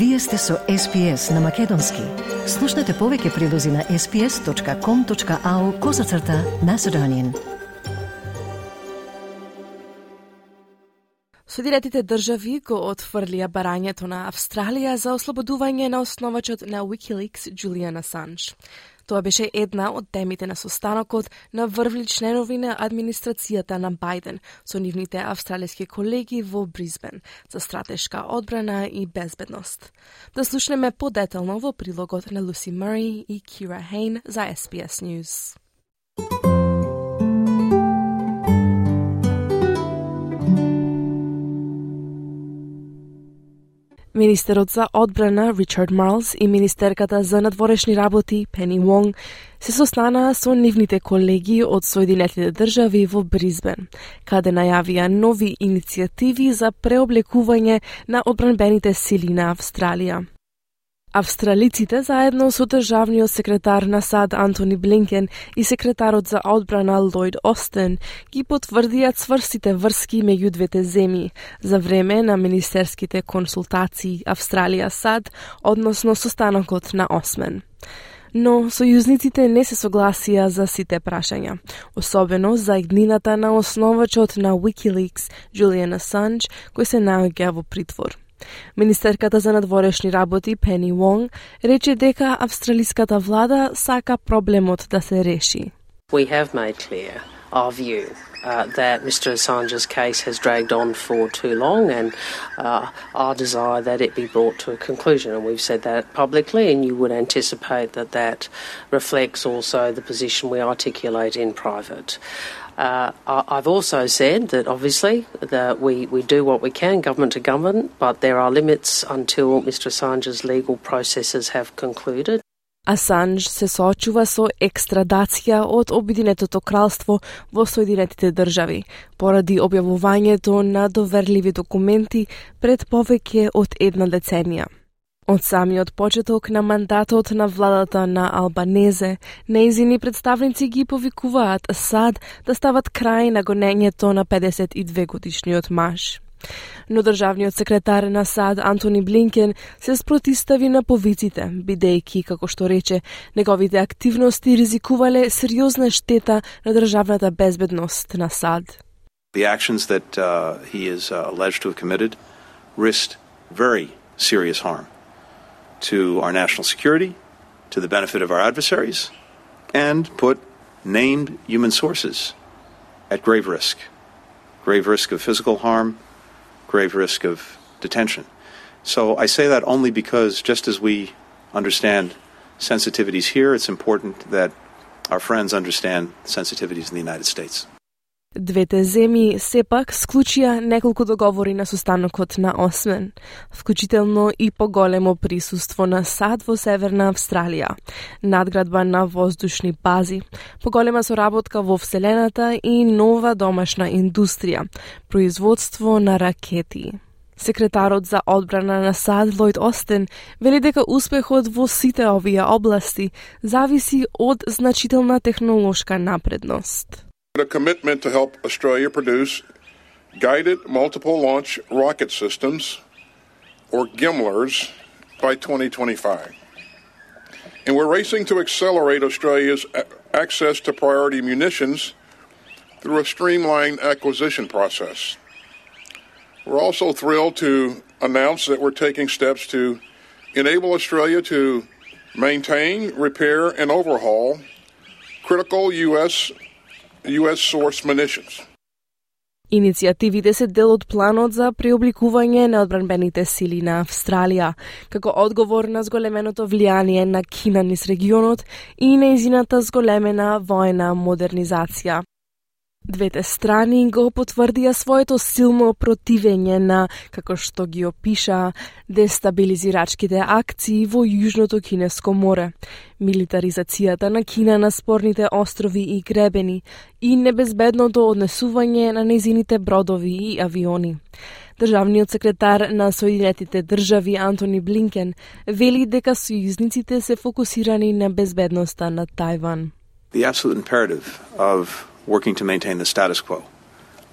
Вие сте со SPS на Македонски. Слушнете повеќе прилози на sps.com.au козацрта на Седонин. Соединетите држави го отфрлија барањето на Австралија за ослободување на основачот на Wikileaks Джулијан Асанж. Тоа беше една од темите на состанокот на врвли членови на администрацијата на Бајден со нивните австралиски колеги во Бризбен за стратешка одбрана и безбедност. Да слушнеме подетално во прилогот на Луси Мари и Кира Хейн за SBS News. Министерот за одбрана Ричард Марлс и министерката за надворешни работи Пени Вонг се состанаа со нивните колеги од Соединетите држави во Бризбен, каде најавија нови иницијативи за преоблекување на одбранбените сили на Австралија. Австралиците заедно со државниот секретар на САД Антони Блинкен и секретарот за одбрана Лојд Остен ги потврдија цврстите врски меѓу двете земји за време на министерските консултации Австралија-САД односно состанокот на Осмен. Но сојузниците не се согласија за сите прашања, особено за иднината на основачот на Wikileaks Джулијан Assange, кој се наоѓа во притвор. Министерката за надворешни работи Пени Вонг рече дека австралиската влада сака проблемот да се реши. We have made clear our view uh, that Mr Assange's case has dragged on for too long and uh, our desire that it be brought to a conclusion. And we've said that publicly, and you would anticipate that that reflects also the position we articulate in private. Uh, I've also said that obviously that we, we do what we can, government to government, but there are limits until Mr Assange's legal processes have concluded. Асанж се соочува со екстрадација од Обединетото кралство во Соединетите држави, поради објавувањето на доверливи документи пред повеќе од една деценија. Од самиот почеток на мандатот на владата на Албанезе, неизини представници ги повикуваат САД да стават крај на гонењето на 52 годишниот маж. Но државниот секретар на САД Антони Блинкен се спротистави на повиците, бидејќи, како што рече, неговите активности ризикувале сериозна штета на државната безбедност на САД. The actions that uh, he is uh, alleged to have committed risked very serious harm to our national security, to the benefit of our adversaries, and put named human sources at grave risk. Grave risk of physical harm, grave risk of detention. So I say that only because just as we understand sensitivities here, it's important that our friends understand sensitivities in the United States. Двете земји сепак склучија неколку договори на состанокот на Осмен, вклучително и поголемо присуство на САД во Северна Австралија, надградба на воздушни бази, поголема соработка во Вселената и нова домашна индустрија, производство на ракети. Секретарот за одбрана на САД Лојд Остен вели дека успехот во сите овие области зависи од значителна технолошка напредност. A commitment to help Australia produce guided multiple launch rocket systems, or GIMLRs, by 2025. And we're racing to accelerate Australia's access to priority munitions through a streamlined acquisition process. We're also thrilled to announce that we're taking steps to enable Australia to maintain, repair, and overhaul critical U.S. US source munitions. Иницијативите се дел од планот за преобликување на одбранбените сили на Австралија, како одговор на зголеменото влијание на Кина низ регионот и неизината зголемена воена модернизација. Двете страни го потврдија своето силно противење на, како што ги опиша, дестабилизирачките акции во Јужното Кинеско море, милитаризацијата на Кина на спорните острови и гребени и небезбедното однесување на незините бродови и авиони. Државниот секретар на Соединетите држави Антони Блинкен вели дека сојузниците се фокусирани на безбедноста на Тајван. The absolute imperative of working to maintain the status quo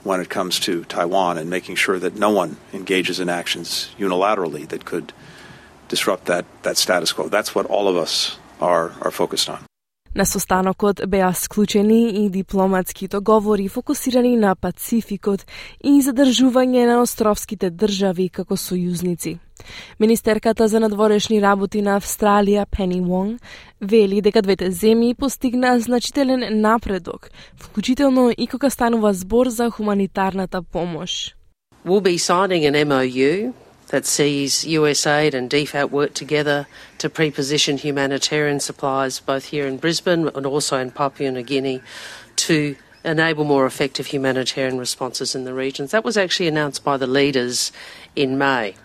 when it comes to Taiwan and making sure that no one engages in actions unilaterally that could disrupt that, that status quo. That's what all of us are, are focused on. На состанокот беа склучени и дипломатски договори фокусирани на Пацификот и задржување на островските држави како сојузници. Министерката за надворешни работи на Австралија, Пени Вонг, вели дека двете земји постигнаа значителен напредок, вклучително и кога станува збор за хуманитарната помош. We'll be signing an MOU that sees USAID and DFAT work together to preposition humanitarian supplies both here in Brisbane and also in Papua New Guinea to enable more effective humanitarian responses in the regions. That was actually announced by the leaders in May,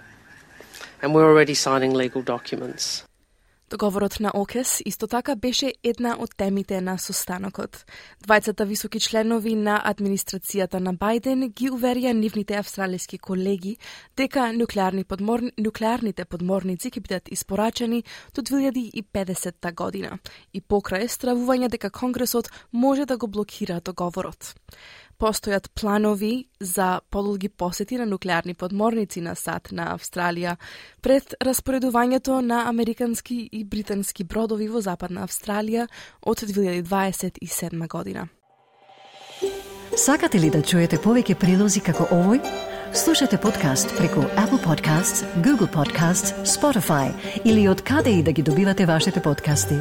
and we're already signing legal documents. Договорот на ОКЕС исто така беше една од темите на состанокот. Двајцата високи членови на администрацијата на Бајден ги уверија нивните австралиски колеги дека нуклеарни подмор... нуклеарните подморници ќе бидат испорачени до 2050 година и покрај стравување дека Конгресот може да го блокира договорот постојат планови за подолги посети на нуклеарни подморници на САД на Австралија пред распоредувањето на американски и британски бродови во Западна Австралија од 2027 година. Сакате ли да чуете повеќе прилози како овој? Слушате подкаст преку Apple Podcasts, Google Podcasts, Spotify или од каде и да ги добивате вашите подкасти.